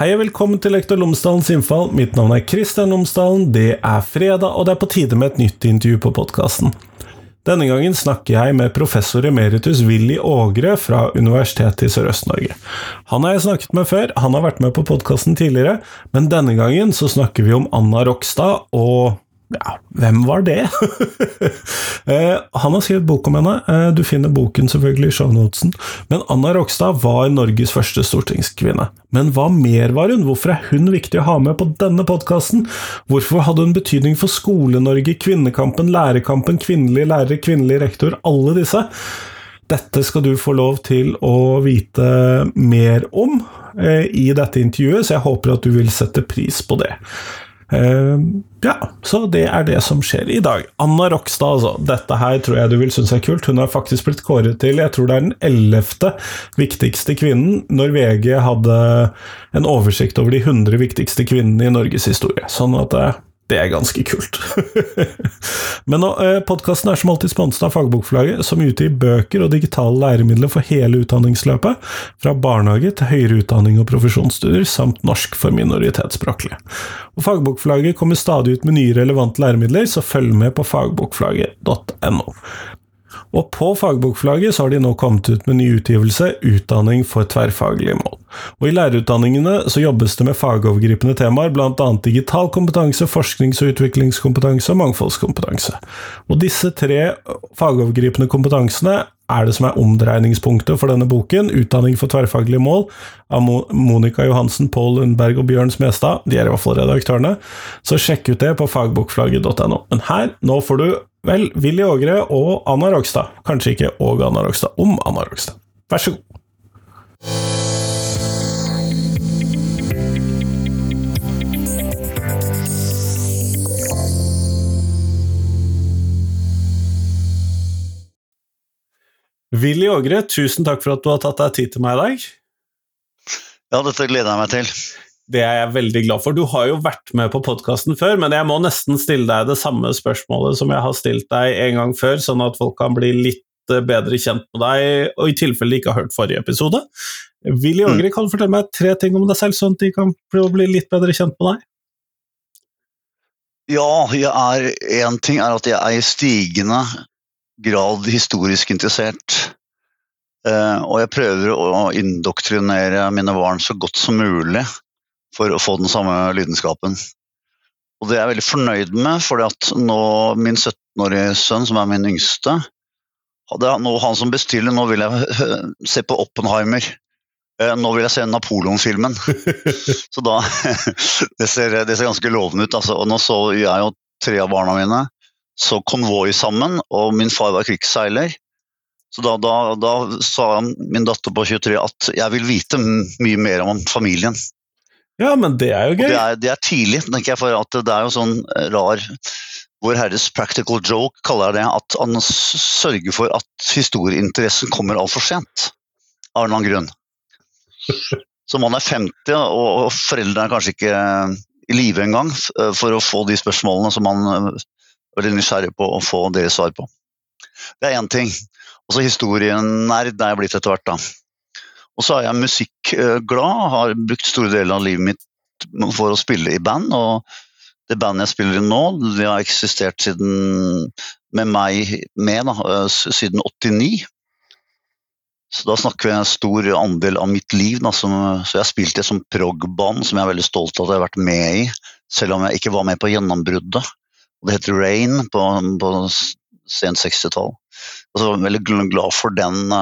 Hei og velkommen til Lektor Lomsdalens innfall. Mitt navn er Kristian Lomsdalen. Det er fredag, og det er på tide med et nytt intervju på podkasten. Denne gangen snakker jeg med professor emeritus Willy Ågre fra Universitetet i Sørøst-Norge. Han har jeg snakket med før, han har vært med på podkasten tidligere, men denne gangen så snakker vi om Anna Rokstad og ja, hvem var det? Eh, han har skrevet bok om henne, eh, du finner boken selvfølgelig i shownotesen, men Anna Rokstad var Norges første stortingskvinne. Men hva mer var hun? Hvorfor er hun viktig å ha med på denne podkasten? Hvorfor hadde hun betydning for Skole-Norge, kvinnekampen, lærerkampen, kvinnelige lærere, kvinnelig rektor, alle disse? Dette skal du få lov til å vite mer om eh, i dette intervjuet, så jeg håper at du vil sette pris på det. Uh, ja, så det er det som skjer i dag. Anna Rokstad, altså. Dette her tror jeg du vil synes er kult. Hun har faktisk blitt kåret til jeg tror det er den ellevte viktigste kvinnen når VG hadde en oversikt over de 100 viktigste kvinnene i Norges historie. Sånn at uh, det er ganske kult. Men eh, podkasten er som alltid sponset av Fagbokforlaget, som utgir bøker og digitale læremidler for hele utdanningsløpet, fra barnehage til høyere utdanning og profesjonsstudier, samt norsk for minoritetsspråklige. Og Fagbokforlaget kommer stadig ut med nye relevante læremidler, så følg med på fagbokforlaget.no. Og på fagbokflagget så har de nå kommet ut med ny utgivelse, Utdanning for tverrfaglige mål. Og I lærerutdanningene så jobbes det med fagovergripende temaer, bl.a. digital kompetanse, forsknings- og utviklingskompetanse og mangfoldskompetanse. Og disse tre fagovergripende kompetansene er det som er omdreiningspunktet for denne boken, Utdanning for tverrfaglige mål, av Monica Johansen, Pål Lundberg og Bjørn Smestad. De er i hvert fall redaktørene. Så sjekk ut det på fagbokflagget.no. Men her, nå får du Vel, Willy Ågre og Anna Rogstad. Kanskje ikke og Anna Rogstad, om Anna Rogstad. Vær så god. Willy Ågre, tusen takk for at du har tatt deg tid til meg i dag. Ja, dette gleder jeg meg til. Det er jeg veldig glad for. Du har jo vært med på podkasten før, men jeg må nesten stille deg det samme spørsmålet som jeg har stilt deg en gang før, sånn at folk kan bli litt eh, bedre kjent med deg, og i tilfelle de ikke har hørt forrige episode. Willy Ågre, mm. kan du fortelle meg tre ting om deg selv, sånn at de kan bli litt bedre kjent med deg? Ja, én ting er at jeg er i stigende grad historisk interessert. Uh, og jeg prøver å indoktrinere mine barn så godt som mulig for å få den samme lidenskapen. Og det er jeg veldig fornøyd med, for min 17-årige sønn, som er min yngste, hadde nå han som bestiller, nå vil jeg se på Oppenheimer. Eh, nå vil jeg se Napoleon-filmen. så da det ser, det ser, ganske lovende ut. Altså. Og nå så jeg og tre av barna mine så konvoi sammen, og min far var krigsseiler. Så da, da, da sa min datter på 23 at jeg vil vite mye mer om familien. Ja, men det er jo gøy. Det er, det er, tidlig, tenker jeg, for at det er jo sånn eh, rar Vår Herres practical joke kaller det. At han sørger for at historieinteressen kommer altfor sent. Av en eller annen grunn. Så man er 50, og foreldrene er kanskje ikke i live engang eh, for å få de spørsmålene som man eh, veldig nysgjerrig på å få deres svar på. Det er én ting. Og så historienerd er jeg blitt etter hvert, da. Og så er jeg musikkglad, har brukt store deler av livet mitt for å spille i band. og det bandet jeg spiller i nå, det har eksistert siden, med meg med da, siden 89. Så da snakker vi en stor andel av mitt liv. Da, som, så jeg har spilt i et sånt prog-band som jeg er veldig stolt av at jeg har vært med i, selv om jeg ikke var med på gjennombruddet. Det heter Rain på, på sent 60-tall. Altså, veldig glad for den,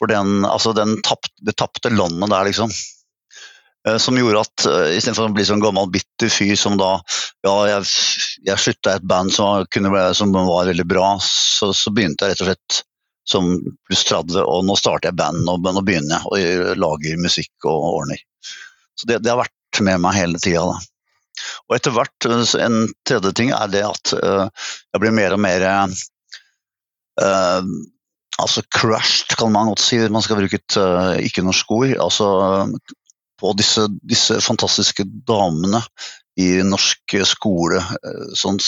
for den, altså den tapt, det tapte landet der, liksom. Eh, som gjorde at uh, istedenfor å bli sånn gammel, bitter fyr som da Ja, jeg, jeg slutta et band som, kunne, som, var veldig bra, så, så, begynte jeg rett og slett som pluss 30, og nå starter jeg band, og nå begynner jeg og lager musikk og ordner. Så det, det har vært med meg hele tida, da. Og etter hvert, eh, en tredje ting er det at jeg blir mer og mer altså crushed, kan man godt si, man skal bruke et uh, ikke-norsk ord. altså på disse, disse, fantastiske damene i norsk skole uh, sånn,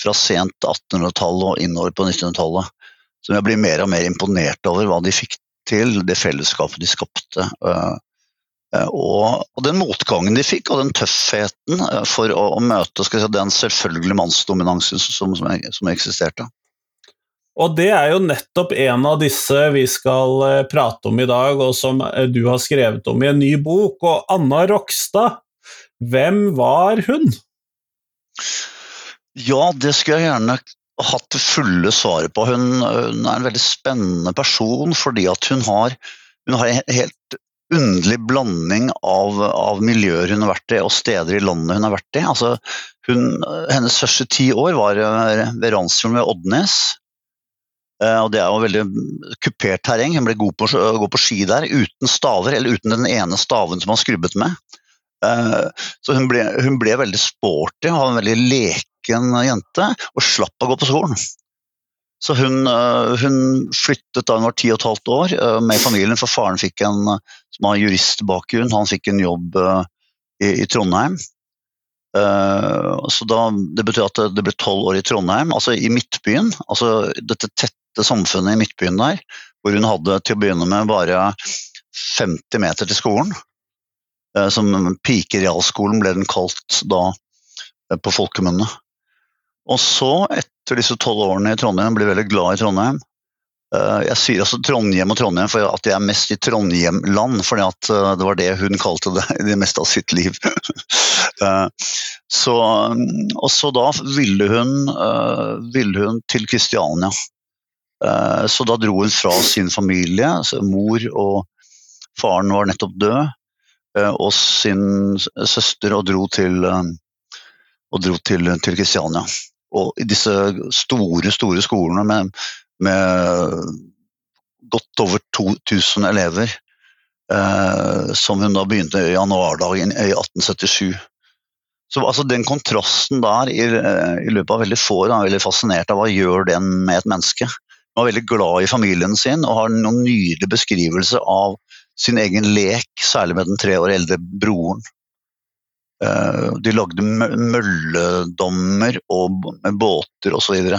fra sent 1800-tall og innover på 1900-tallet. Som jeg blir mer og mer imponert over hva de fikk til, det fellesskapet de skapte. Uh, Og, og, den motgangen de fikk, og den tøffheten for å, å møte si, den selvfølgelige mannsdominansen som, som, som, eksisterte. Og det er jo nettopp en av disse vi skal prate om i dag, og som du har skrevet om i en ny bok. Og Anna Rokstad, hvem var hun? Ja, det skulle jeg gjerne hatt det fulle svaret på. Hun, hun, er en veldig spennende person fordi at hun har, hun har en helt underlig blanding av, av, miljøer hun har vært i og steder i landet hun har vært i. Altså, hun, hennes første ti år var ved Randsfjorden ved Oddnes. Eh, og Det er jo veldig kupert terreng. Hun ble god på å gå på ski der uten staver, eller uten den ene staven som han skrubbet med. Eh, så hun ble, hun ble veldig sporty og en veldig leken jente, og slapp å gå på skolen. Så hun, eh, hun flyttet da hun var ti og et halvt år med familien, for faren fikk en, som har juristbakgrunn, han fikk en jobb i, i Trondheim. Så da, Det betyr at det ble tolv år i Trondheim, altså i Midtbyen. altså Dette tette samfunnet i Midtbyen der, hvor hun hadde til å begynne med bare 50 meter til skolen. Eh, som Pikerealskolen ble den kalt da eh, på folkemunne. Og så, etter disse tolv årene i Trondheim, jeg veldig glad i Trondheim. Eh, jeg sier altså Trondheim og Trondheim for at jeg er mest i Trondheimland, fordi at det var det hun kalte det i det meste av sitt liv. så, og så da ville hun, ville hun til Kristiania. Så da dro hun fra sin familie. Mor og faren var nettopp død. Eh, og sin søster og dro til, eh, og dro til, til Kristiania. Og disse store, store skolene med, med godt over 2000 elever, eh, som hun da begynte i januardagen i 1877. Så altså, Den kontrasten der i, i, løpet av veldig få år er veldig fascinert av hva gjør den med et menneske. Var veldig glad i familien sin og har noen nydelig beskrivelse av sin egen lek, særlig med den tre år eldre broren. Eh, de lagde mølledommer og med båter osv.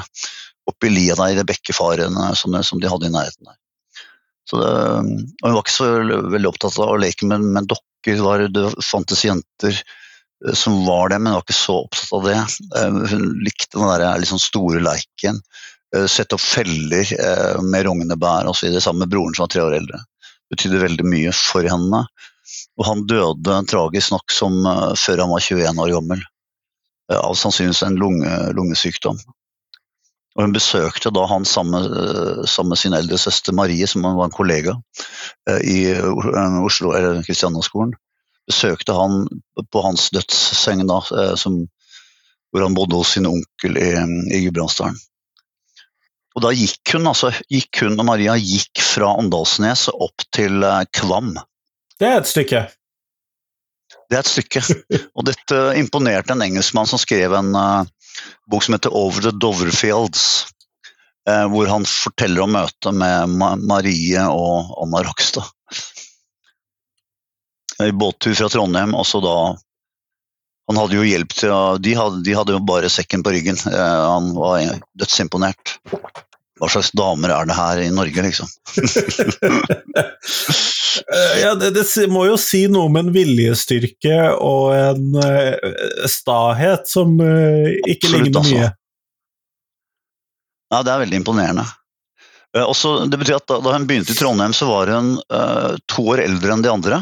oppi lia der i det bekkefarene som, de hadde i nærheten der. Det, og hun var ikke så veldig opptatt av å leke med, med dokker. Var, det fantes jenter eh, som var det, men hun var ikke så opptatt av det. Eh, hun likte den der liksom store leiken. Sette opp feller med rungende bær osv. sammen med broren som var tre år eldre betydde veldig mye for henne. Og han døde tragisk nok som, uh, før han var 21 år gammel, av sannsynligvis en lunge, lungesykdom. Og hun besøkte da han sammen, sammen, med sin eldre søster Marie, som var en kollega i Oslo, eller Kristianiaskolen. Besøkte han på hans dødsseng, da, som, hvor han bodde hos sin onkel i, i Gudbrandsdalen. Og da gikk hun, altså, gikk hun og Maria gikk fra Åndalsnes opp til eh, Kvam. Det er et stykke. Det er et stykke. Og dette imponerte en engelskmann som skrev en uh, bok som heter 'Over the Doverfields'. Uh, hvor han forteller om møtet med Ma Marie og Anna Rokstad. I båttur fra Trondheim, og så da Han hadde jo hjelp til å de de hadde jo bare sekken på ryggen. Uh, han var dødsimponert. Hva slags damer er det her i Norge, liksom? ja, det, det, må jo si noe om en viljestyrke og en uh, stahet som uh, ikke Absolutt, ligner altså. mye. Ja, det er veldig imponerende. Uh, også, det betyr at da, da, hun begynte i Trondheim, så var hun to år eldre enn de andre.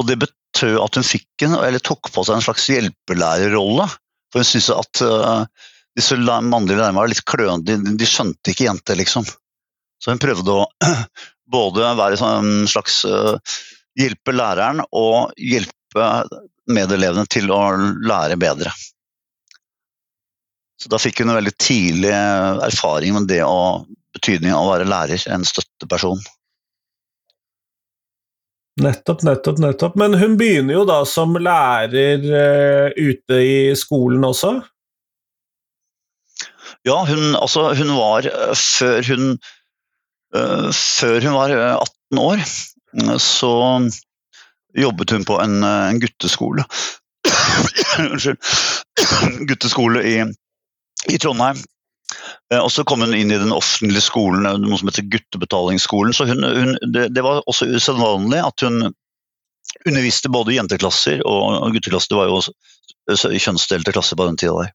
Og det betød at hun fikk en, eller tok på seg en slags hjelpelærerrolle. For hun syntes at disse mannlige lærerne var litt klønete, de, de, skjønte ikke jenter, liksom. Så hun prøvde å både være en slags uh, hjelpe læreren og hjelpe medelevene til å lære bedre. Så da fikk hun en veldig tidlig erfaring med det og betydningen av å være lærer, en støtteperson. Nettopp, nettopp, nettopp. Men hun begynner jo da som lærer uh, ute i skolen også? Ja, hun, altså, hun var eh, før hun, uh, før hun var 18 år, så jobbet hun på en, en gutteskole. Unnskyld. gutteskole i, i Trondheim. Og så kom hun inn i den offentlige skolen, noe som heter guttebetalingsskolen. Så hun, hun, det, det, var også usedvanlig at hun underviste både jenteklasser og gutteklasser. Det var jo kjønnsdelte klasser på den tida der.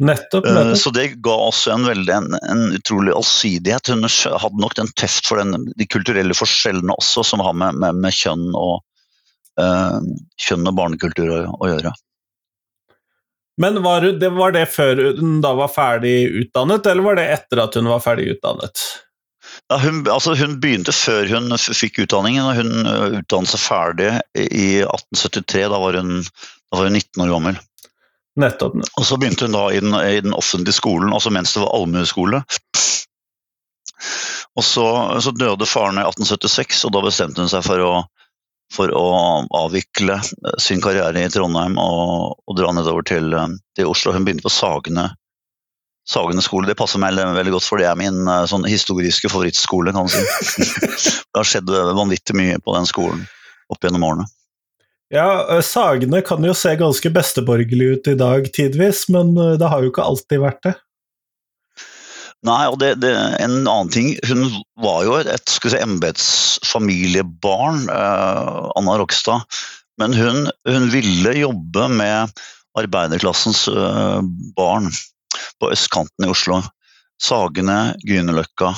Nettopp, Eh, nettopp. Så det ga også en, veldig, en, en utrolig allsidighet. Hun hadde nok den teft for den, de kulturelle forskjellene også, som har med, med, med kjønn og eh, kjønn og barnekultur å, å gjøre. Men var det, var det før hun da var ferdig utdannet, eller var det etter at hun var ferdig utdannet? Ja, hun, altså hun begynte før hun fikk utdanningen, og hun utdannet seg ferdig i 1873. Da var hun, da var hun 19 år gammel. Nettopp. Og så begynte hun da i den, i den offentlige skolen, altså mens det var allmueskole. Og så, så døde faren i 1876, og da bestemte hun seg for å, for å avvikle eh, sin karriere i Trondheim og, og dra nedover til, eh, til Oslo. Hun begynte på Sagene, Sagene skole. Det passer meg veldig godt, for det er min eh, sånn historiske favorittskole. kan man si. det har skjedd vanvittig mye på den skolen opp gjennom årene. Ja, Sagene kan jo se ganske besteborgerlig ut i dag tidvis, men det har jo ikke alltid vært det. Nei, og det, det, en annen ting Hun var jo et, si, embetsfamiliebarn, eh, Anna Rokstad. Men hun, hun ville jobbe med arbeiderklassens eh, barn på østkanten i Oslo. Sagene, Grünerløkka.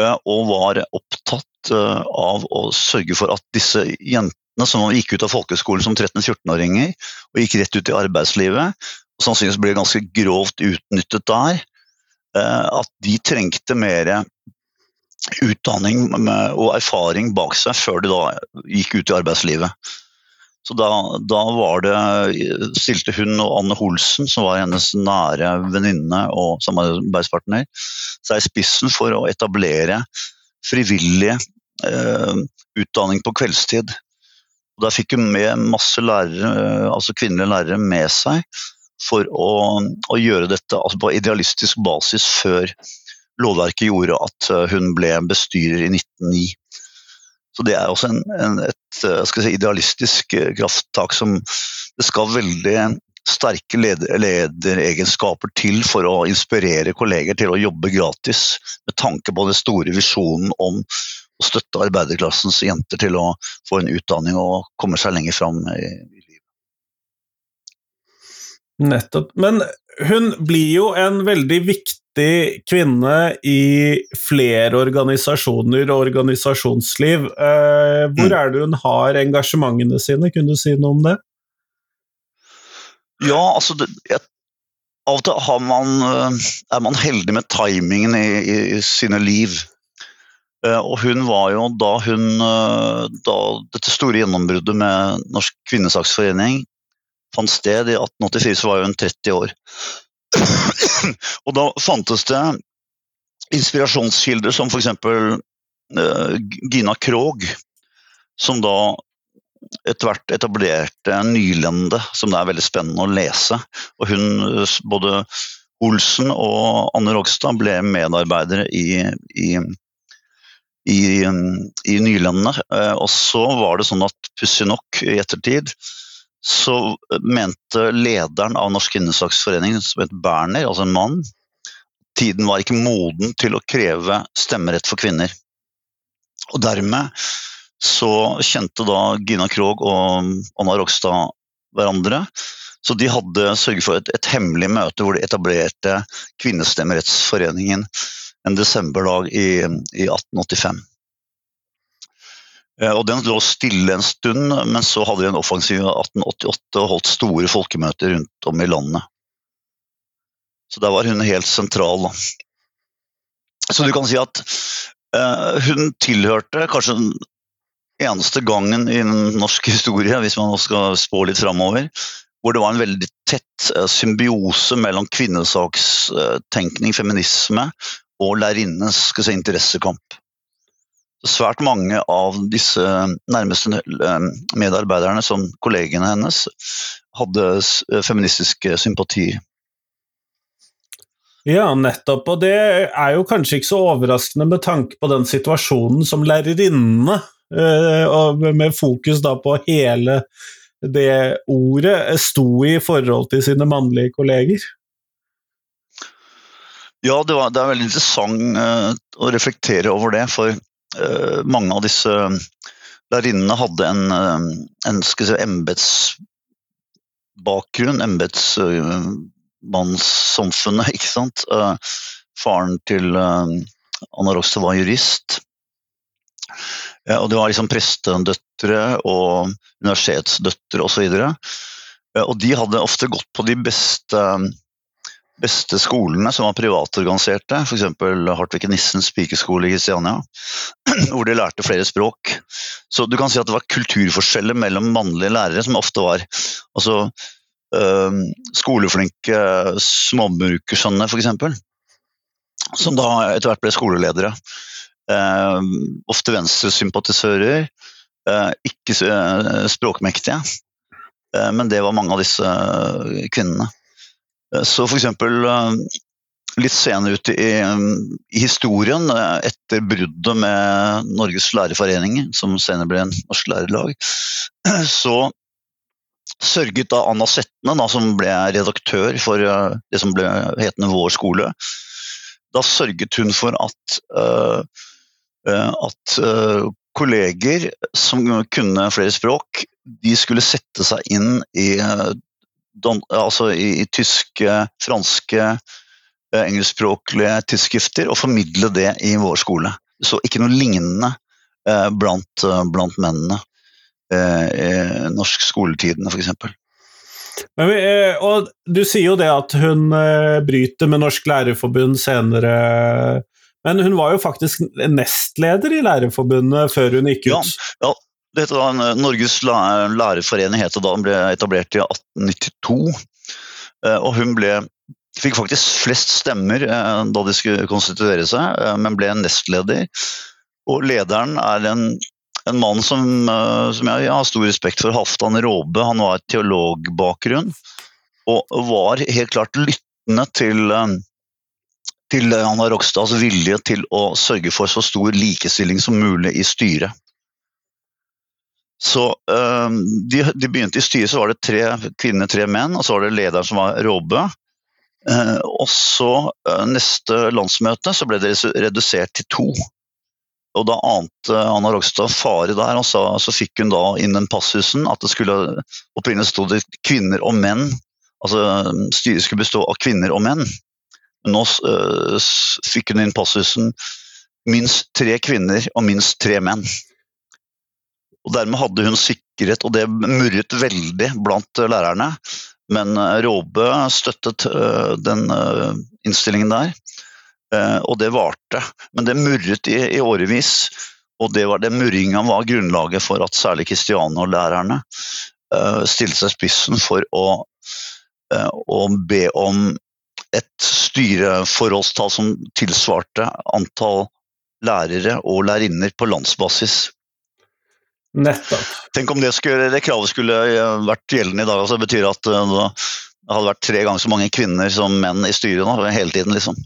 Eh, og var opptatt av å sørge for at disse jentene som gikk ut av folkeskolen som 13-14-åringer og gikk rett ut i arbeidslivet, og sannsynligvis ble ganske grovt utnyttet der, eh, at de trengte mer utdanning og erfaring bak seg før de da gikk ut i arbeidslivet. Så da, da det, stilte hun og Anne Holsen, som var hennes nære venninne og samarbeidspartner, seg i spissen for å etablere frivillig eh, utdanning på kveldstid. Og Der fikk hun med masse lærere, eh, altså kvinnelige lærere med seg for å, å gjøre dette altså på idealistisk basis før lovverket gjorde at eh, hun ble bestyrer i 1909. Så Det er også en, en, et eh, si, idealistisk krafttak som det skal veldig sterke leder, lederegenskaper til for å inspirere kolleger til å jobbe gratis, med tanke på den store visjonen om å støtte arbeiderklassens jenter til å få en utdanning og komme seg lenger fram i, i livet. Nettopp. Men hun blir jo en veldig viktig kvinne i flere organisasjoner og organisasjonsliv. Eh, hvor Mm. er det hun har engasjementene sine? Kunne du si noe om det? Ja, altså det, jeg, Av og til man, eh, er man heldig med timingen i, i, i sine liv. Eh, Og hun var jo da hun eh, Da dette store gjennombruddet med Norsk kvinnesaksforening fant sted i 1884, så var hun 30 år. Og da fantes det inspirasjonskilder som f.eks. Uh, Gina Krog, som da etter hvert etablerte Nylende, som det er veldig spennende å lese. Og hun, eh, både Olsen og Anne Rogstad ble medarbeidere i, i, i, i Nylendene. Eh, Og så var det sånn at pussig nok i ettertid så mente lederen av Norsk kvinnesaksforening, som het Berner, altså en mann, tiden var ikke moden til å kreve stemmerett for kvinner. Og dermed så kjente da Gina Krog og Anna Rogstad hverandre. Så de hadde sørget for et, et hemmelig møte hvor de etablerte Kvinnestemmerettsforeningen en desemberdag i, i 1885. Eh, Og Den lå stille en stund, men så hadde de en offensiv i 1888 og holdt store folkemøter rundt om i landet. Så der var hun helt sentral. Da. Så du kan si at eh, hun tilhørte kanskje den eneste gangen i norsk historie, hvis man skal spå litt framover, hvor det var en veldig tett eh, symbiose mellom kvinnesakstenkning, feminisme, og lærerinnenes si, interessekamp. Svært mange av disse nærmeste eh, medarbeiderne, som kollegene hennes, hadde s- feministisk sympati. Ja, nettopp. Og det er jo kanskje ikke så overraskende med tanke på den situasjonen som lærerinnene, eh, med fokus da på hele det ordet, eh, sto i forhold til sine mannlige kolleger. Ja, det, var, det er veldig interessant uh, å reflektere over det, for uh, mange av disse lærerinnene hadde en, uh, en si, embetsbakgrunn, embetsmannssamfunnet, ikke sant. Eh, faren til eh, Anna Rogstad var jurist. Ja, og det var liksom prestedøtre og universitetsdøtre osv. Og, så og de hadde ofte gått på de beste beste skolene som var privatorganiserte, f.eks. Hartvig Nissens pikeskole i Kristiania, hvor de lærte flere språk. Så du kan si at det var kulturforskjeller mellom mannlige lærere, som ofte var altså, øh, skoleflinke småbrukersønner, f.eks., som da etter hvert ble skoleledere. Uh, ofte venstresympatisører, uh, ikke uh, språkmektige. men det var mange av disse kvinnene. Eh, så f.eks. Eh, litt senere ute i, i, historien, eh, etter bruddet med Norges lærerforening, som senere ble en norsk lærerlag, så sørget da Anna Setne, da, som ble redaktør for det som ble hetende Vår skole, da sørget hun for at, uh, at uh, kolleger som kunne flere språk, de skulle sette seg inn i altså i, i tyske, franske, eh, engelskspråklige tidsskrifter og formidle det i vår skole. Så ikke noe lignende eh, blant, eh, blant, mennene eh, i norsk skoletidene, f.eks. Men eh, og du sier jo det at hun bryter med Norsk Lærerforbund senere. Men hun var jo faktisk nestleder i Lærerforbundet før hun gikk ut. Ja, ja da, Norges lærerforening het da, ble etablert i 1892. Eh, og hun ble, fikk faktisk flest stemmer eh, da de skulle konstituere seg, eh, men ble nestleder. Og lederen er en, en mann som, som, jeg har stor respekt for, Halvdan Råbe. Han var et teologbakgrunn og var helt klart lyttende til til Anna Rogstads vilje til å sørge for så stor likestilling som mulig i styret. Så øh, de, de, begynte i styret, så var det tre kvinner, tre menn, og så var det lederen som var Råbø. Uh, og så uh, neste landsmøte så ble det redusert til to. Og da ante Anna Rogstad fare der, og så, så fikk hun da inn den passusen at det skulle Opprinnelig stå det kvinner og menn, altså styret skulle bestå av kvinner og menn. Men nå uh, fikk hun inn passusen minst tre kvinner og minst tre menn. Og Dermed hadde hun sikkerhet, og det murret veldig blant eh, lærerne. Men Råbø Råbe støttet eh, den innstillingen der, og det varte. Men det murret i, i årevis, og det var den murringa var grunnlaget for at særlig Kristiania-lærerne stilte seg spissen for å, å be om et styreforholdstall som tilsvarte antall lærere og lærerinner på landsbasis. Nettopp. Tenk om det, skulle, det, kravet skulle eh, vært gjeldende i dag. altså Det betyr at eh, det hadde vært tre ganger så mange kvinner som menn i styret nå, hele tiden. liksom.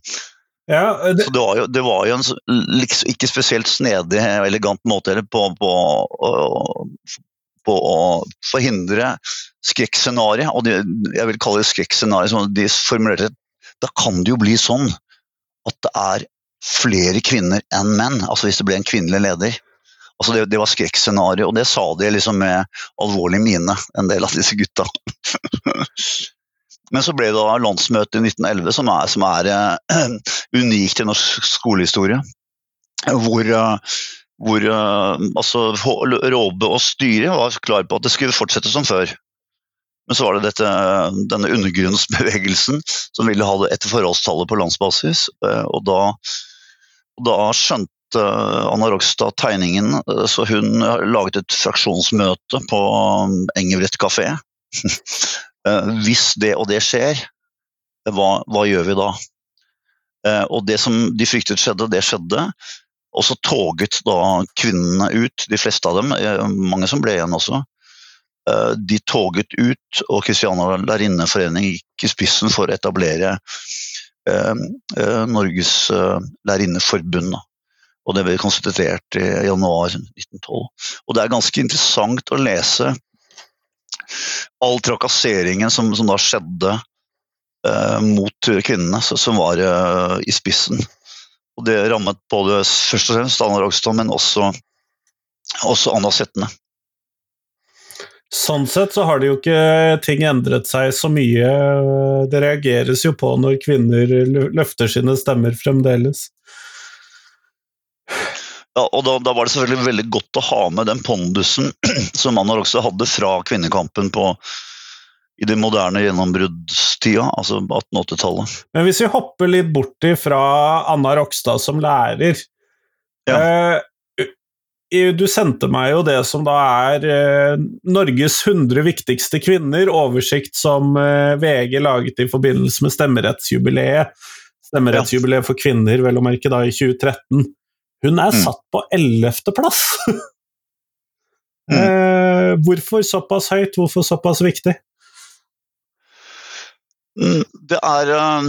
Ja, det... Så det var, jo, det var jo, en liksom, ikke spesielt snedig, og elegant måte på, på, på, å forhindre skrekkscenarioet. Og de, jeg vil kalle det skrekkscenario, de formulerte Da kan det jo bli sånn at det er flere kvinner enn menn. Altså hvis det blir en kvinnelig leder. Altså det, det, var skrekkscenario, og det sa de liksom med alvorlig mine, en del av disse gutta. Men så ble det da landsmøtet i 1911, som er, som er uh, unikt i norsk skolehistorie. Hvor, uh, hvor uh, altså, Råbe og styret var klar på at det skulle fortsette som før. Men så var det dette, denne undergrunnsbevegelsen som ville ha det etter forholdstallet på landsbasis. Og da, da skjønte Anna Rogstad tegningen, eh, så hun laget et fraksjonsmøte på um, Engebrett kafé. Eh, hvis det og det skjer, hva, hva gjør vi da? Og det som de fryktet skjedde, det skjedde. Og så toget da kvinnene ut, de fleste av dem, mange som ble igjen også. De toget ut, og Kristiania lærerinneforening gikk i spissen for å etablere Norges lærerinneforbund. Og det ble konstituert i januar 1912. Og det er ganske interessant å lese all trakasseringen som, som da skjedde eh, mot kvinnene, som var eh, i spissen. Og det rammet både først og fremst Anna Rogstad, men også også Anna Settene. Sånn sett så har det jo ikke ting endret seg så mye. Det reageres jo på når kvinner løfter sine stemmer fremdeles. Ja, og da, da, var det selvfølgelig veldig godt å ha med den pondusen som man også hadde fra kvinnekampen på, i det moderne gjennombruddstida, altså 1880-tallet. Men hvis vi hopper litt bort fra Anna Rokstad som lærer ja. eh, du sendte meg jo det som da er eh, Norges 100 viktigste kvinner, oversikt som eh, VG laget i forbindelse med stemmerettsjubileet. Stemmerettsjubileet for kvinner, vel å merke, da i 2013. Hun er mm. satt på ellevteplass! mm. eh, hvorfor såpass høyt, hvorfor såpass viktig? Mm, det er uh,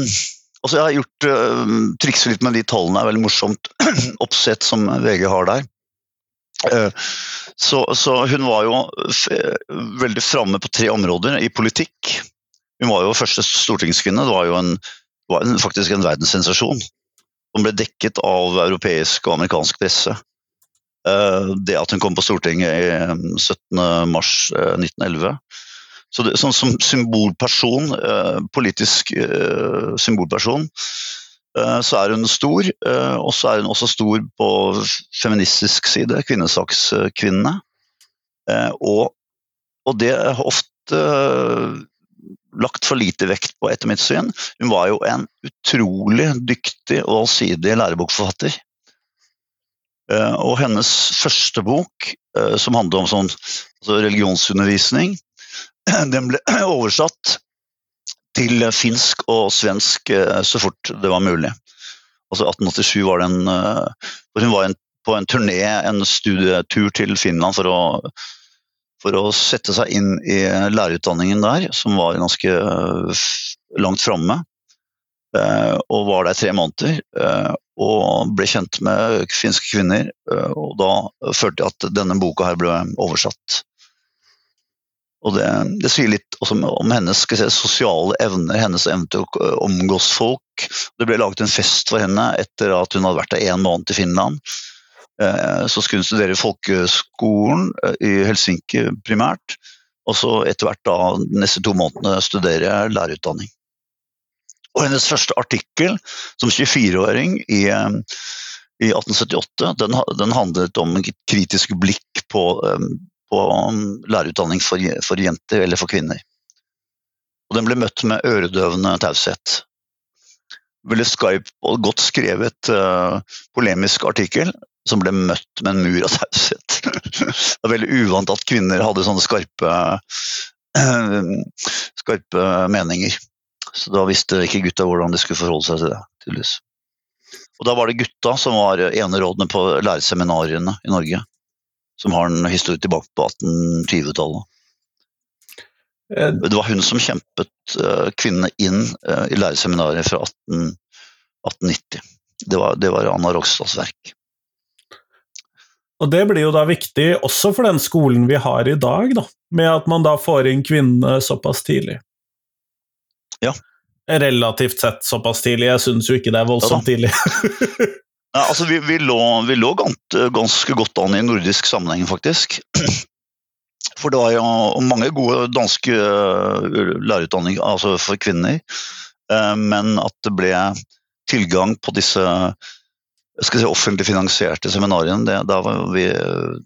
Altså, jeg har gjort uh, trikset litt med de tallene, er veldig morsomt oppsett som VG har der. Eh, så, så, hun var jo veldig framme på tre områder i politikk. Hun var jo første stortingskvinne. Det var jo en, var en, faktisk en verdenssensasjon. Som ble dekket av europeisk og amerikansk presse. Eh, det at hun kom på Stortinget 17.3.1911. Eh, så det, sånn som symbolperson, politisk symbolperson, Eh, så er hun stor, eh, og så er hun også stor på feministisk side, kvinnesakskvinnene. Eh, og, og det er ofte lagt for lite vekt på, etter mitt syn. Hun var jo en utrolig dyktig og allsidig lærebokforfatter. Og hennes første bok, som handler om sånn, altså religionsundervisning, den ble oversatt til finsk og svensk eh, så fort det var mulig. Altså 1887 var det en eh, Hun var på en turné, en studietur til Finland for å, for å sette seg inn i lærerutdanningen der, som var ganske eh, langt framme. Og var der tre måneder. Og ble kjent med finske kvinner. Og da følte jeg at denne boka her ble oversatt og det, det, sier litt om, om hennes si, sosiale evner, hennes evne til å omgås folk. Det ble laget en fest for henne etter at hun hadde vært der én måned i Finland. Eh, så skulle hun studere folkeskolen eh, i Helsinki primært, og så etter hvert da de neste to månedene studere lærerutdanning. Og hennes første artikkel som 24-åring i, eh, i 1878, den, den, handlet om et kritisk blikk på på lærerutdanning for, for, jenter eller for kvinner. Og den ble møtt med øredøvende taushet. Veldig skarp og godt skrevet uh, polemisk artikkel som ble møtt med en mur av taushet. det er veldig uvant at kvinner hadde sånne skarpe, uh, skarpe meninger. Så da visste ikke gutta hvordan de skulle forholde seg til det. tydeligvis. Og da var det gutta som var enerådende på lærerseminariene i Norge som har en historie tilbake på 1820-tallet. Eh, det var hun som kjempet eh, kvinnene inn eh, i lærerseminaret fra 18, 1890. Det var, det var Anna Rogstads verk. Og det blir jo da viktig også for den skolen vi har i dag, da, med at man da får inn kvinnene såpass tidlig. Ja. Relativt sett såpass tidlig, jeg syns jo ikke det er voldsomt ja, tidlig. Ja, altså vi, vi, lå, vi lå ganske godt an i nordisk sammenheng, faktisk. For det var jo mange gode danske lærerutdanninger altså for kvinner. Eh, men at det ble tilgang på disse si, offentlig finansierte seminariene, da var vi eh,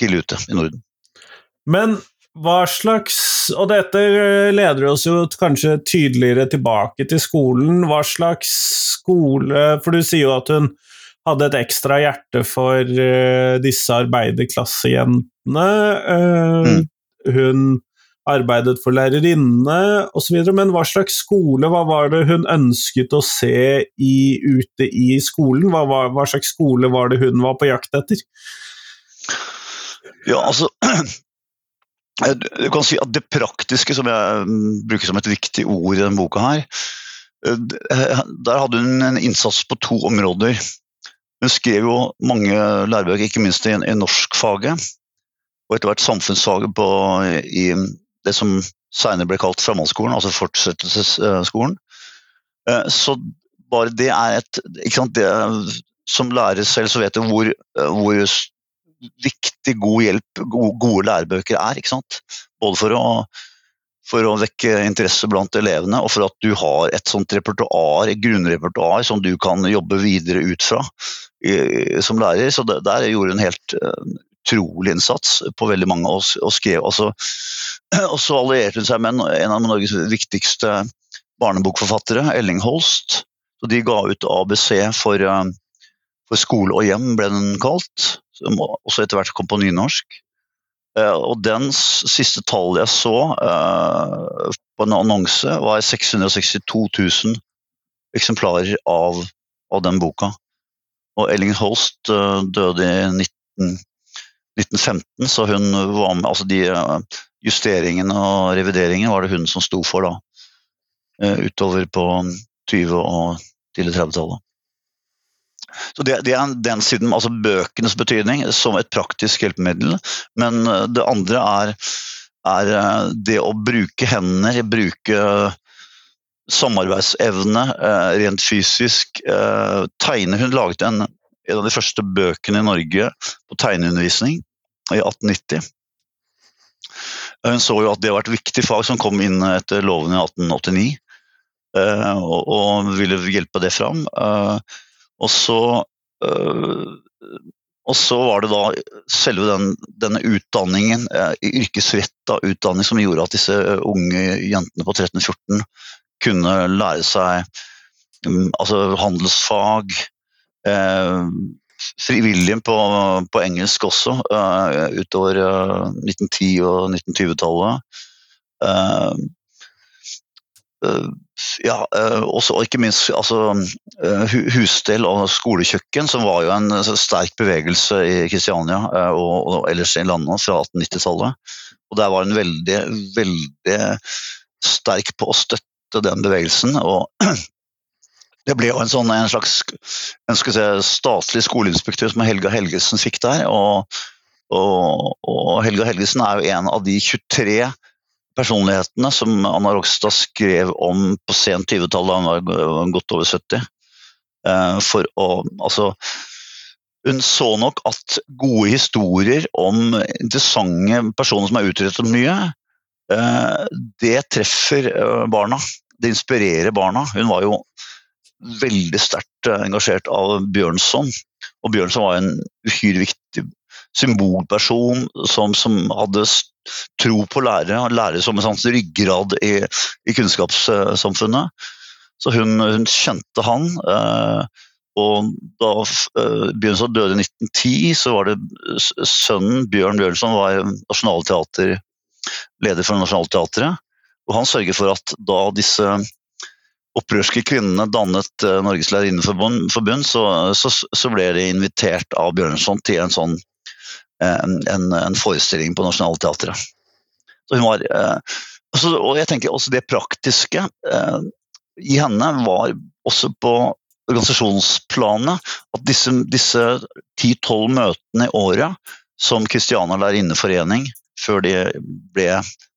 tidlig ute i Norden. Men hva slags Og dette leder oss jo kanskje tydeligere tilbake til skolen. Hva slags skole For du sier jo at hun hadde et ekstra hjerte for uh, disse arbeiderklassejentene. Uh, mm. Hun arbeidet for lærerinne osv. Men hva slags skole hva var det hun ønsket å se i, ute i skolen? Hva, hva, hva, slags skole var det hun var på jakt etter? Ja, altså Du kan si at det praktiske, som jeg mm, bruker som et viktig ord i denne boka her, eh, der hadde hun en innsats på to områder. Hun skrev jo mange lærebøker, ikke minst i, i norskfaget, og etter hvert samfunnsfaget på, i det som senere ble kalt framhaldsskolen, altså fortsettelsesskolen. Eh, så bare det er et sant, det, Som lærer selv så vet du hvor, hvor viktig, god hjelp gode, gode lærebøker er. Både for å, for å vekke interesse blant elevene, og for at du har et sånt repertoar, et grunnrepertoar som du kan jobbe videre ut fra i, som lærer. Så det, der gjorde hun helt uh, utrolig innsats på veldig mange, og, og skrev altså Og så allierte hun seg med en, av Norges viktigste barnebokforfattere, Elling Holst. Så de ga ut ABC for, uh, for skole og hjem, ble den kalt. Som også etter hvert kom på nynorsk. Uh, og den siste tallet jeg så uh, på en annonse, var 662 000 eksemplarer av, av den boka. Og Elling Holst døde i 19, 1915, så hun var med Altså de justeringene og revideringene var det hun som sto for da. Utover på 20- og tidlig 30-tallet. Så det, det, er den siden, altså bøkenes betydning som et praktisk hjelpemiddel. Men eh, det andre er, er eh, det å bruke hender, bruke samarbeidsevne eh, rent fysisk. Tegne Hun laget en, en av de første bøkene i Norge på tegneundervisning i 1890. Hun så jo at det var et viktig fag som kom inn etter loven i 1889, og, og ville hjelpe det fram. Og så, øh, og så var det da selve den, denne utdanningen, yrkesretta utdanning, som gjorde at disse unge jentene på 13-14 kunne lære seg um, altså handelsfag. Eh, frivillige på, på, engelsk også, uh, utover uh, 1910- og 1920-tallet. Uh, ja, eh, og ikke minst altså, eh, husstell og skolekjøkken, som var jo en sterk bevegelse i Kristiania eh, og, og ellers i landet fra 1890-tallet. Og der var en veldig, veldig sterk på å støtte den bevegelsen. og det ble jo en, sånn, en slags si, statlig skoleinspektør som Helga Helgesen fikk der. Og, og, og Helga Helgesen er jo en av de 23 personlighetene som Anna Rogstad skrev om på sent 20-tall, da hun var godt over 70. Eh, for å Altså hun så nok at gode historier om interessante personer som har utrettet mye, eh, det treffer eh, barna. Det inspirerer barna. Hun var jo veldig sterkt engasjert av Bjørnson. Og Bjørnson var en uhyre viktig symbolperson som, som hadde tro på lærere, Han lærere som en sånn ryggrad i, i kunnskapssamfunnet. Så hun, hun kjente han. Eh, og da eh, Bjørnson døde i 1910, så var det sønnen Bjørn Bjørnson var nasjonalteater, leder for Nationaltheatret. Og han sørger for at da disse opprørske kvinnene dannet uh, Norges lærerinneforbund, så, så, så, ble de invitert av Bjørnson til en sånn en, en, en forestilling på Nationaltheatret. Var eh, Og jeg tenker også det praktiske eh, i henne var også på organisasjonsplanet at disse, disse 10-12 møtene i året som Kristiania Lærerinneforening, før de ble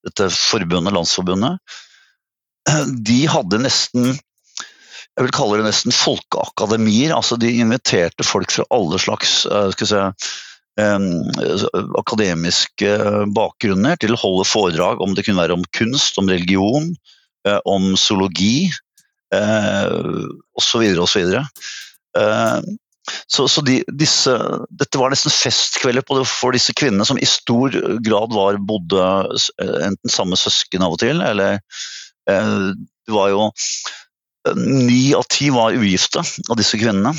dette forbundet, landsforbundet, de hadde nesten jeg vil kalle det nesten folkeakademier. altså De inviterte folk fra alle slags skal si, akademiske bakgrunner til å holde foredrag om det kunne være om kunst, om religion, eh, om zoologi osv. Eh, osv. Eh, så, så de, disse, dette var nesten festkvelder for disse kvinnene som i stor grad var bodde enten samme søsken av og til, eller det var jo Ni av ti var ugifte av disse kvinnene.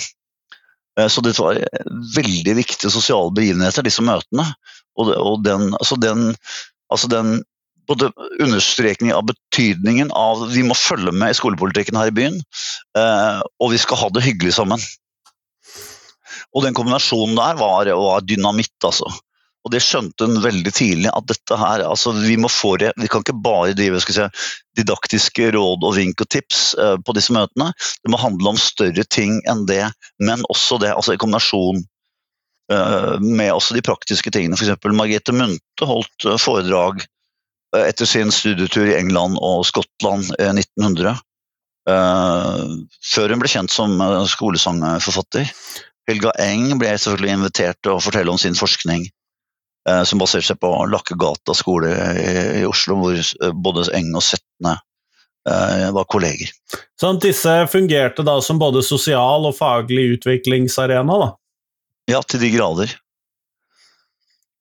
Eh, så det var veldig viktige sosiale begivenheter, disse møtene. Og, den, altså den, altså den både understrekning av betydningen av vi må følge med i skolepolitikken her i byen, eh, og vi skal ha det hyggelig sammen. Og den kombinasjonen der var, var dynamitt, altså. Og det skjønte hun veldig tidlig, at dette her, altså vi må få det, vi kan ikke bare drive si, didaktiske råd og vink og tips uh, på disse møtene. Det må handle om større ting enn det, men også det, altså i kombinasjon uh, med også de praktiske tingene. F.eks. Margrethe Munthe holdt uh, foredrag etter sin studietur i England og Skottland i 1900. før hun ble kjent som skolesangforfatter. Helga Eng ble selvfølgelig invitert til å fortelle om sin forskning, eh, som baserte seg på Lakkegata skole i, Oslo, hvor eh, både Eng og Setne eh, var kolleger. Sånn disse fungerte da som både sosial og faglig utviklingsarena, da? Ja, til de grader.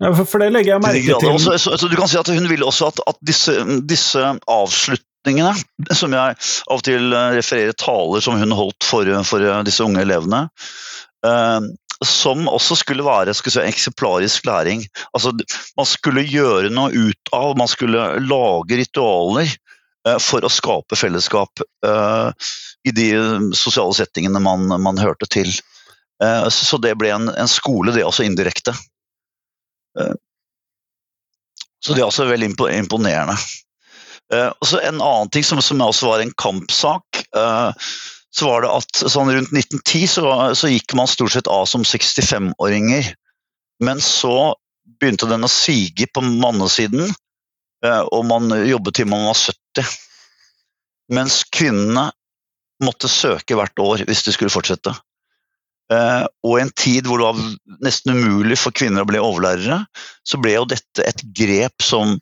Ja, for, for det legger jeg merke til. til. Også, så, så du kan si at Hun ville også at, at disse, disse avslutningene, som jeg av og til eh, refererer taler som hun holdt for, for disse unge elevene, eh, som også skulle være skal si, eksemplarisk læring. Altså, man skulle gjøre noe ut av, man skulle lage ritualer eh, for å skape fellesskap eh, i de sosiale settingene man, man hørte til. Eh, så det ble en, en skole, det også indirekte. Så det er også veldig impo- imponerende. Eh, En annen ting som, som også var en kampsak, eh, så var det at sånn rundt 1910 så, så gikk man stort sett av som 65-åringer. Men så begynte den å sige på mannesiden, eh, og man jobbet til man var 70. Mens kvinnene måtte søke hvert år hvis de skulle fortsette. Eh, og i en tid hvor det var nesten umulig for kvinner å bli overlærere, så ble jo dette et grep som,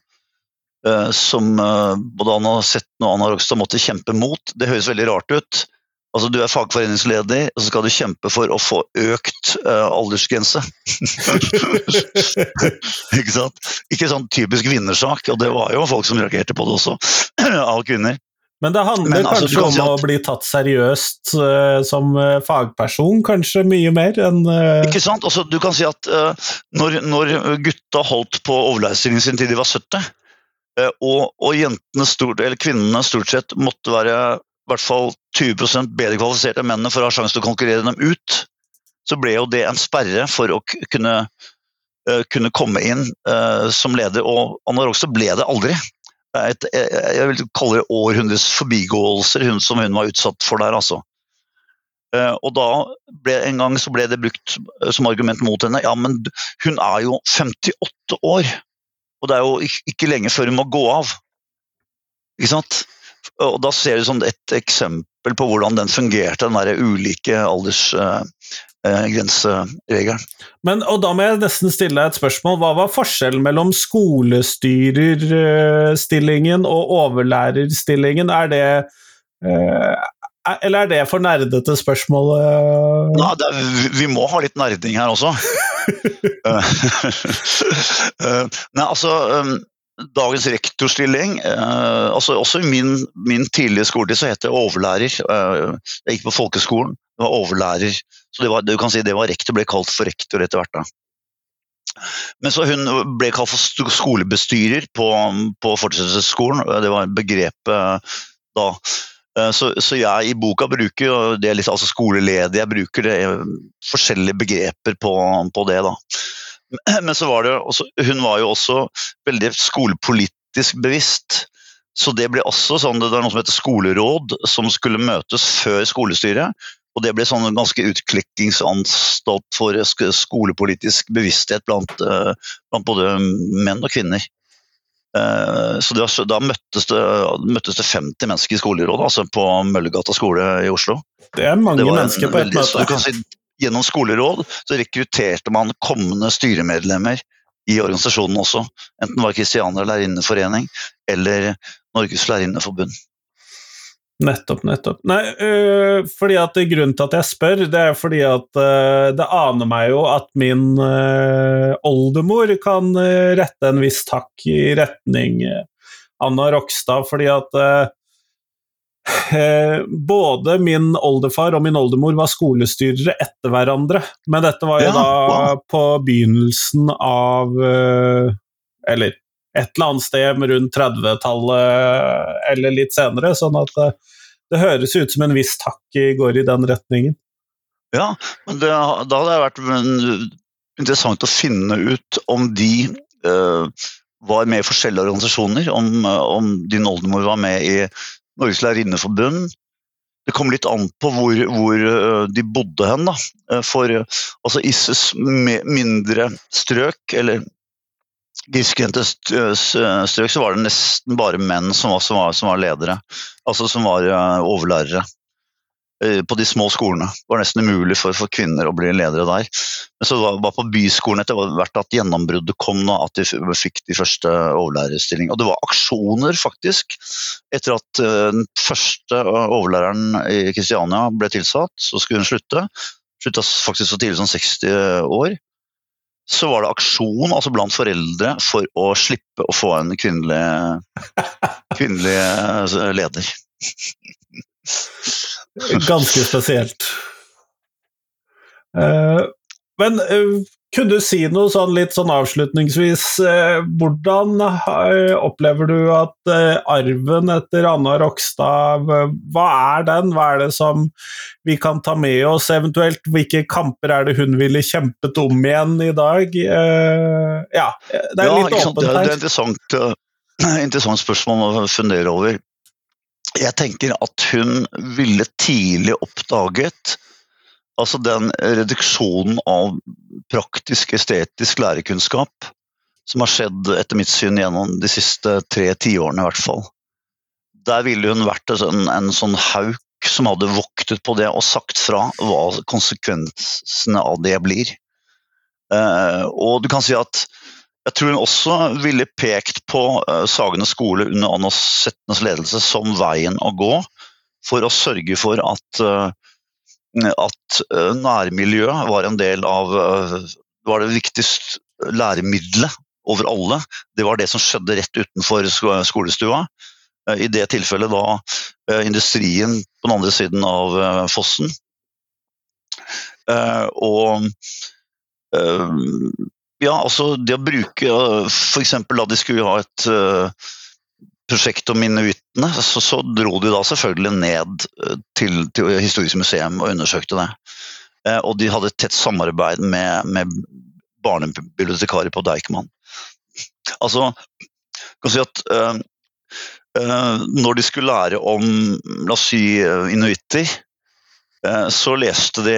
eh, som både Anna Setten og Anna Rogstad måtte kjempe mot. Det høres veldig rart ut. Altså, Du er fagforeningsleder, og så skal du kjempe for å få økt uh, aldersgrense. Ikke sant? Ikke sånn typisk vinnersak, og det var jo folk som reagerte på det også, av kvinner. Men det handler Men altså, kanskje kan om si å bli tatt seriøst uh, som eh, fagperson, kanskje mye mer enn uh... Ikke sant? Altså, du kan si at når, når gutta holdt på overlæringsstillingen sin til de var 70, eh, og, og jentene stort, eller kvinnene stort sett måtte være i hvert fall 20 bedre kvalifiserte enn mennene for å ha sjanse til å konkurrere dem ut, så ble jo det en sperre for å kunne, uh, kunne komme inn uh, som leder. Og Anna ble det aldri. Et, jeg, jeg vil kalle det århundres forbigåelser hun, som hun var utsatt for der, altså. Uh, og da ble en gang så ble det brukt eh, som argument mot henne. Ja, men hun er jo 58 år, og det er jo ikke lenge før hun må gå av. Ikke sant? Og da ser du sånn et eksempel på hvordan den fungerte, den der ulike aldersgrenseregelen. Men, og da må jeg nesten stille deg et spørsmål. Hva var forskjellen mellom skolestyrerstillingen og overlærerstillingen? Er det eh, Eller er det for nerdete spørsmål? eh? Nei, er, vi- må ha litt nerding her også. Eh, eh, Nei, altså Dagens rektorstilling eh, altså Også i min, min tidlige skoletid så het det overlærer. Eh, jeg gikk på folkeskolen, det var overlærer. Så det var, du kan si det var rektor, ble kalt for rektor etter hvert. da. Men så hun ble kalt for skolebestyrer på, på fortsettelsesskolen. Det var begrepet da. Eh, Så, så jeg i boka bruker jo det litt, altså skoleledig, jeg bruker det, eh, forskjellige begreper på, på det. da. Men så var det også, hun var jo også veldig skolepolitisk bevisst. Så det ble også sånn, det var noe som heter skoleråd, som skulle møtes før skolestyret. Og det ble sånn en ganske utklikkingsanstalt for skolepolitisk bevissthet blant, eh, blant både menn og kvinner. Eh, Så det var, da møttes det, møttes det 50 mennesker i skolerådet, altså på Møllergata skole i Oslo. Det er mange Det mennesker på du møte. Gjennom skoleråd så rekrutterte man kommende styremedlemmer i organisasjonen også. Enten det var Kristiania lærerinneforening eller Norges lærerinneforbund. Nettopp, nettopp. Nei, øh, fordi at Grunnen til at jeg spør, det er fordi at øh, det aner meg jo at min øh, oldemor kan øh, rette en viss takk i retning øh, Anna Rokstad, fordi at øh, både min oldefar og min oldemor var skolestyrere etter hverandre, men dette var jo Ja, da wow. på begynnelsen av øh, Eller et eller annet sted rundt 30-tallet eller litt senere, sånn at det, det høres ut som en viss takk går i den retningen. Ja, men det, da hadde det vært interessant å finne ut om de uh, var med i forskjellige organisasjoner, om, eh, om din oldemor var med i Norges lærerinneforbund. Det kom litt an på hvor, hvor de bodde hen. Da. Eh, For altså, i mindre strøk, eller grisgrendte strøk, så var det nesten bare menn som var, som var, som var ledere. Altså som var overlærere. Eh, på de små skolene. Det var nesten umulig for, for kvinner å bli ledere der. Men så var, var på byskolen etter hvert at gjennombruddet kom, da, at de fikk de første overlærerstillinger. Og det var aksjoner, faktisk. Etter at uh, den første overlæreren i Kristiania ble tilsatt, så skulle hun slutte. Slutta faktisk så tidlig som 60 år så var det aksjon altså blant foreldre for å slippe å få en kvinnelig, kvinnelig eh, leder. Ganske spesielt. Uh, men uh, kunne du si noe sånn litt sånn avslutningsvis? Eh, hvordan eh, opplever du at eh, arven etter Anna Rokstad, hva er den? Hva er det som vi kan ta med oss, eventuelt? Hvilke kamper er det hun ville kjempet om igjen i dag? Ja, det er ja, litt åpent her. Det er et interessant, interessant spørsmål å fundere over. Jeg tenker at hun ville tidlig oppdaget Altså den reduksjonen av praktisk, estetisk lærekunnskap som har skjedd etter mitt syn gjennom de siste tre tiårene i hvert fall. Der ville hun vært en, en sånn hauk som hadde voktet på det og sagt fra hva konsekvensene av det blir. Uh, og du kan si at jeg tror hun også ville pekt på uh, Sagene skole under Anna Setnes ledelse som veien å gå for å sørge for at uh, at eh, nærmiljøet var en del av eh, var det viktigste læremiddelet over alle. Det var det som skjedde rett utenfor skolestua. Eh, I det tilfellet da industrien på den andre siden av fossen. Og ja, altså det å bruke F.eks. da de skulle ha et prosjekt om inuittene, så, så, dro de da selvfølgelig ned eh, til, til Historisk museum og undersøkte det. Eh, og de hadde et tett samarbeid med, med barnebibliotekarer på Deichman. Altså, kan si at uh, når de skulle lære om la oss si inuitter, så leste de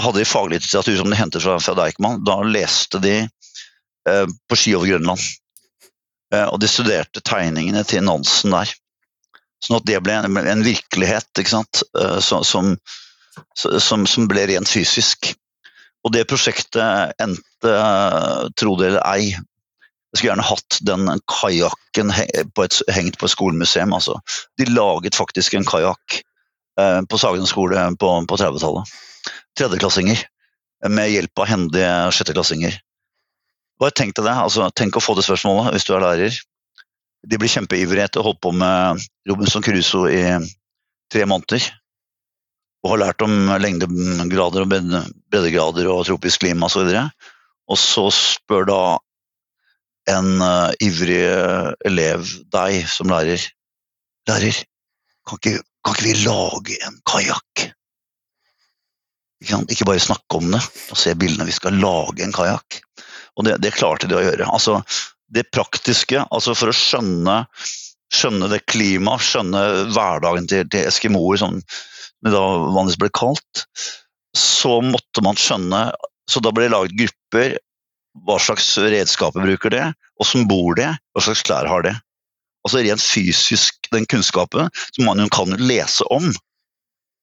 hadde de faglitteratur som de hentet fra, fra Deichman. Da leste de på ski over Grønland. Eh, og de studerte tegningene til Nansen der. Sånn at det ble en, en virkelighet? Eh, som, som, som, ble rent fysisk. Og det prosjektet endte, tro det eller ei, jeg skulle gjerne hatt den kajakken hengt på et skolemuseum. Altså. De laget faktisk en kajakk eh, på Sagen skole på, på 30-tallet. Tredjeklassinger. Med hjelp av hendige sjetteklassinger. Bare tenk deg det. Altså, tenk å få det spørsmålet hvis du er lærer. De blir kjempeivrige etter å holde på med Robinson Crusoe i tre måneder. Og har lært om lengdegrader og breddegrader og tropisk klima osv. Og, så spør da en uh, ivrig elev deg som lærer Lærer, kan ikke, kan ikke vi lage en kajakk? Ikke, bare snakke om det og se bildene, vi skal lage en kajakk. Og det, det, klarte de å gjøre. Altså, det praktiske, altså for å skjønne, skjønne det klimaet, skjønne hverdagen til, til eskimoer, som det da vanligvis ble kalt, så måtte man skjønne Så da ble det laget grupper. Hva slags redskaper bruker det? Åssen bor det? Hva slags klær har det? Altså Rent fysisk, den kunnskapen som man jo kan lese om.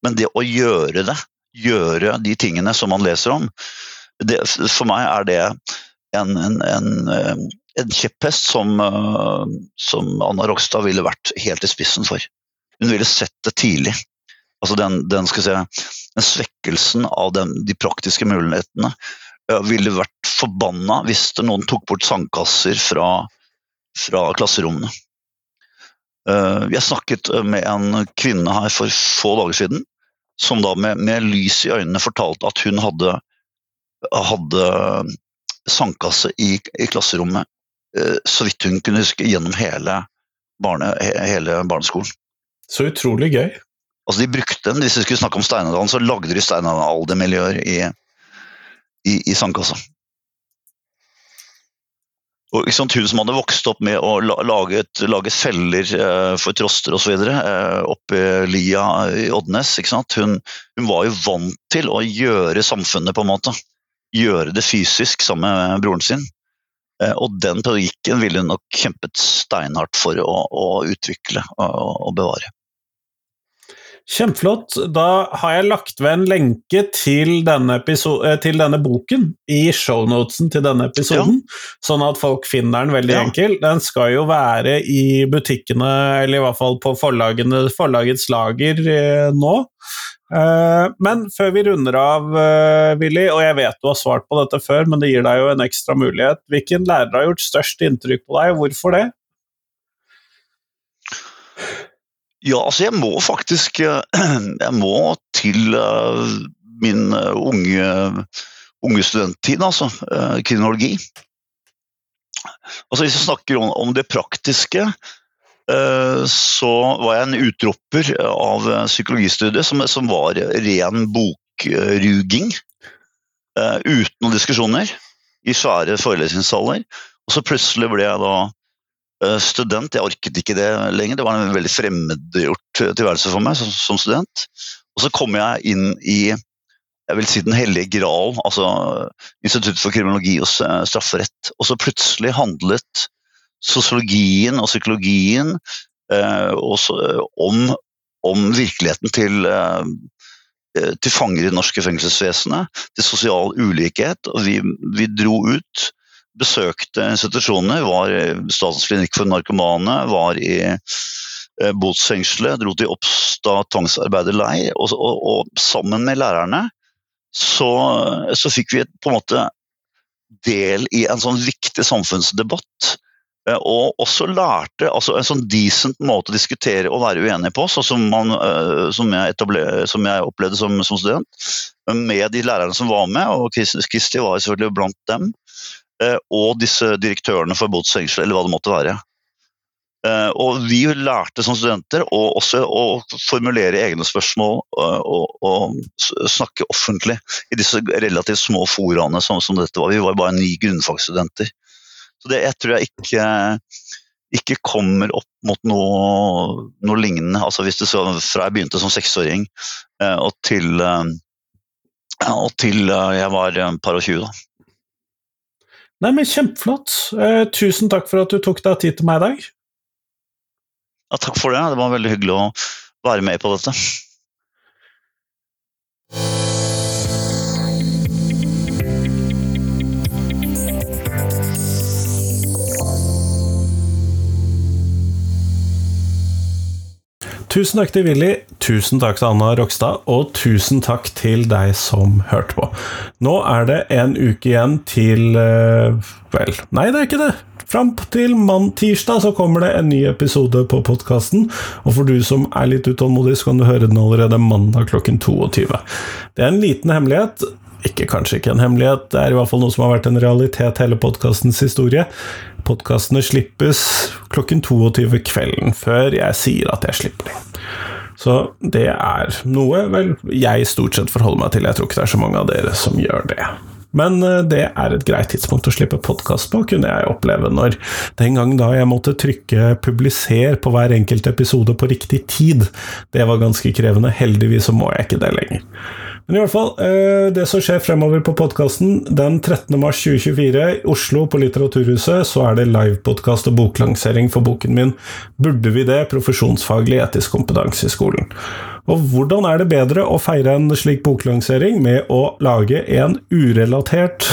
Men det å gjøre det, gjøre de tingene som man leser om, det, for meg er det en, en, en, eh, en kjepphest som, eh, som, Anna Rokstad ville vært helt i spissen for. Hun ville sett det tidlig. Altså den, den, si, den svekkelsen av den, de praktiske mulighetene uh, ville vært forbanna hvis noen tok bort sandkasser fra, fra klasserommene. Jeg snakket med en kvinne her for få dager siden som da med, med lys i øynene fortalte at hun hadde, hadde sandkasse i, i klasserommet, eh, så vidt hun kunne huske, gjennom hele, barne, hele barneskolen. Så utrolig gøy. Altså de brukte den, Hvis vi skulle snakke om Steinadalen, så lagde de steinaldermiljøer i, i, i sandkassa. Og, sant, hun som hadde vokst opp med å lage, lage feller eh, for troster osv. Eh, oppe i lia i Oddnes. Hun, hun, var jo vant til å gjøre samfunnet, på en måte gjøre det fysisk sammen med broren sin. Eh, og den pedagogikken ville hun nok kjempet steinhardt for å, å utvikle og, og, bevare. Kjempeflott. Da har jeg lagt ved en lenke til denne, eh, til denne boken i shownotesen til denne episoden, ja. sånn at folk finner den veldig ja. enkel. Den skal jo være i butikkene, eller i hvert fall på forlagets lager eh, nå. Eh, men før vi runder av, Willy, og jeg vet du har svart på dette før, men det gir deg jo en ekstra mulighet. Hvilken lærer har gjort størst inntrykk på deg, og hvorfor det? Ja, altså jeg må faktisk eh, Jeg må til eh, min eh, unge, unge studenttid, altså. Kriminologi. Altså Hvis vi snakker om, om det praktiske, så var jeg en utropper av psykologistudiet som, som var ren bokruging. Uten noen diskusjoner. I svære forelesningssaler. Og så plutselig ble jeg da student. Jeg orket ikke det lenger. Det var en veldig fremmedgjort tilværelse for meg som, som student. Og så kom jeg inn i jeg vil si Den hellige gral, altså Institutt for kriminologi og strafferett. Og så plutselig handlet sosiologien og psykologien eh, også, om, om, virkeligheten til, eh, til fanger i det norske fengselsvesenet, til sosial ulikhet. Og vi, vi dro ut besøkte institusjonene. var i Statens klinikk for narkomane, var i eh, botsfengselet, dro til Oppstad tvangsarbeiderleir. Og, og, og, sammen med lærerne så, så, fikk vi på en måte del i en sånn viktig samfunnsdebatt. Eh, og også lærte altså en sånn decent måte å diskutere og være uenig på, sånn som, man, eh, som, jeg, som jeg, opplevde som, som, student. Med de lærerne som var med, og Kristi var selvfølgelig blant dem. Eh, og disse direktørene for botsfengsel, eller hva det måtte være. Eh, og vi lærte som studenter og også å formulere egne spørsmål eh, og, og, snakke offentlig i disse relativt små foraene som, som, dette var. Vi var bare ni grunnfagsstudenter. Så det jeg tror jeg ikke, ikke kommer opp mot noe, noe lignende. Altså hvis det så, fra jeg begynte som seksåring og til, og til jeg var par og tjue. Nei, men Kjempeflott. Eh, tusen takk for at du tok deg tid til meg i dag. Ja, takk for det. Det var veldig hyggelig å være med på dette. Tusen takk til Willy, tusen takk til Anna Rokstad, og tusen takk til deg som hørte på. Nå er det en uke igjen til uh, Vel, nei, det er ikke det. Fram til mann tirsdag så kommer det en ny episode på podkasten. Og for du som er litt utålmodig, så kan du høre den allerede mandag klokken 22. Det er en liten hemmelighet. Ikke kanskje ikke en hemmelighet, det er i hvert fall noe som har vært en realitet hele podkastens historie. Podkastene slippes klokken 22 kvelden, før jeg sier at jeg slipper dem. Så det er noe vel jeg stort sett forholder meg til. Jeg tror ikke det er så mange av dere som gjør det. Men eh, det er et greit tidspunkt å slippe podkast på, kunne jeg oppleve når den gang da jeg måtte trykke 'publiser' på hver enkelt episode på riktig tid. Det var ganske krevende. Heldigvis så må jeg ikke det lenger. Men i hvert fall, eh, det som skjer fremover på podkasten Den 13. mars 2024 i Oslo på Litteraturhuset så er det livepodkast og boklansering for boken min 'Burde vi det? Profesjonsfaglig etisk kompetanse i skolen'. Og hvordan er det bedre å feire en slik boklansering med å lage en urelatert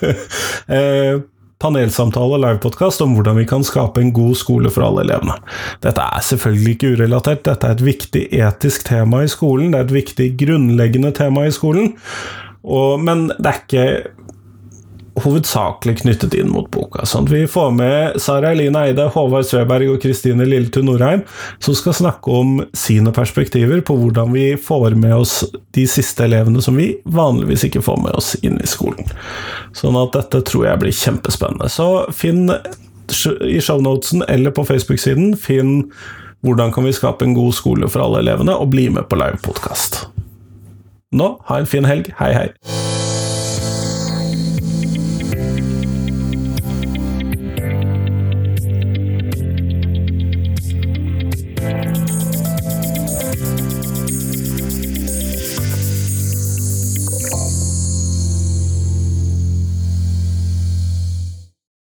eh, panelsamtale og livepodkast om hvordan vi kan skape en god skole for alle elevene. Dette er selvfølgelig ikke urelatert, dette er et viktig etisk tema i skolen, det er et viktig grunnleggende tema i skolen, og, men det er ikke hovedsakelig knyttet inn mot boka. Sånn vi får med Sara Eline Eide, Håvard Sveberg og Kristine Lilletun Norheim, som skal snakke om sine perspektiver på hvordan vi får med oss de siste elevene som vi vanligvis ikke får med oss inn i skolen. Sånn at dette tror jeg blir kjempespennende. Så finn i shownotesen eller på Facebook-siden, finn hvordan kan vi skape en god skole for alle elevene, og bli med på livepodkast. Nå, ha en fin helg. Hei, hei.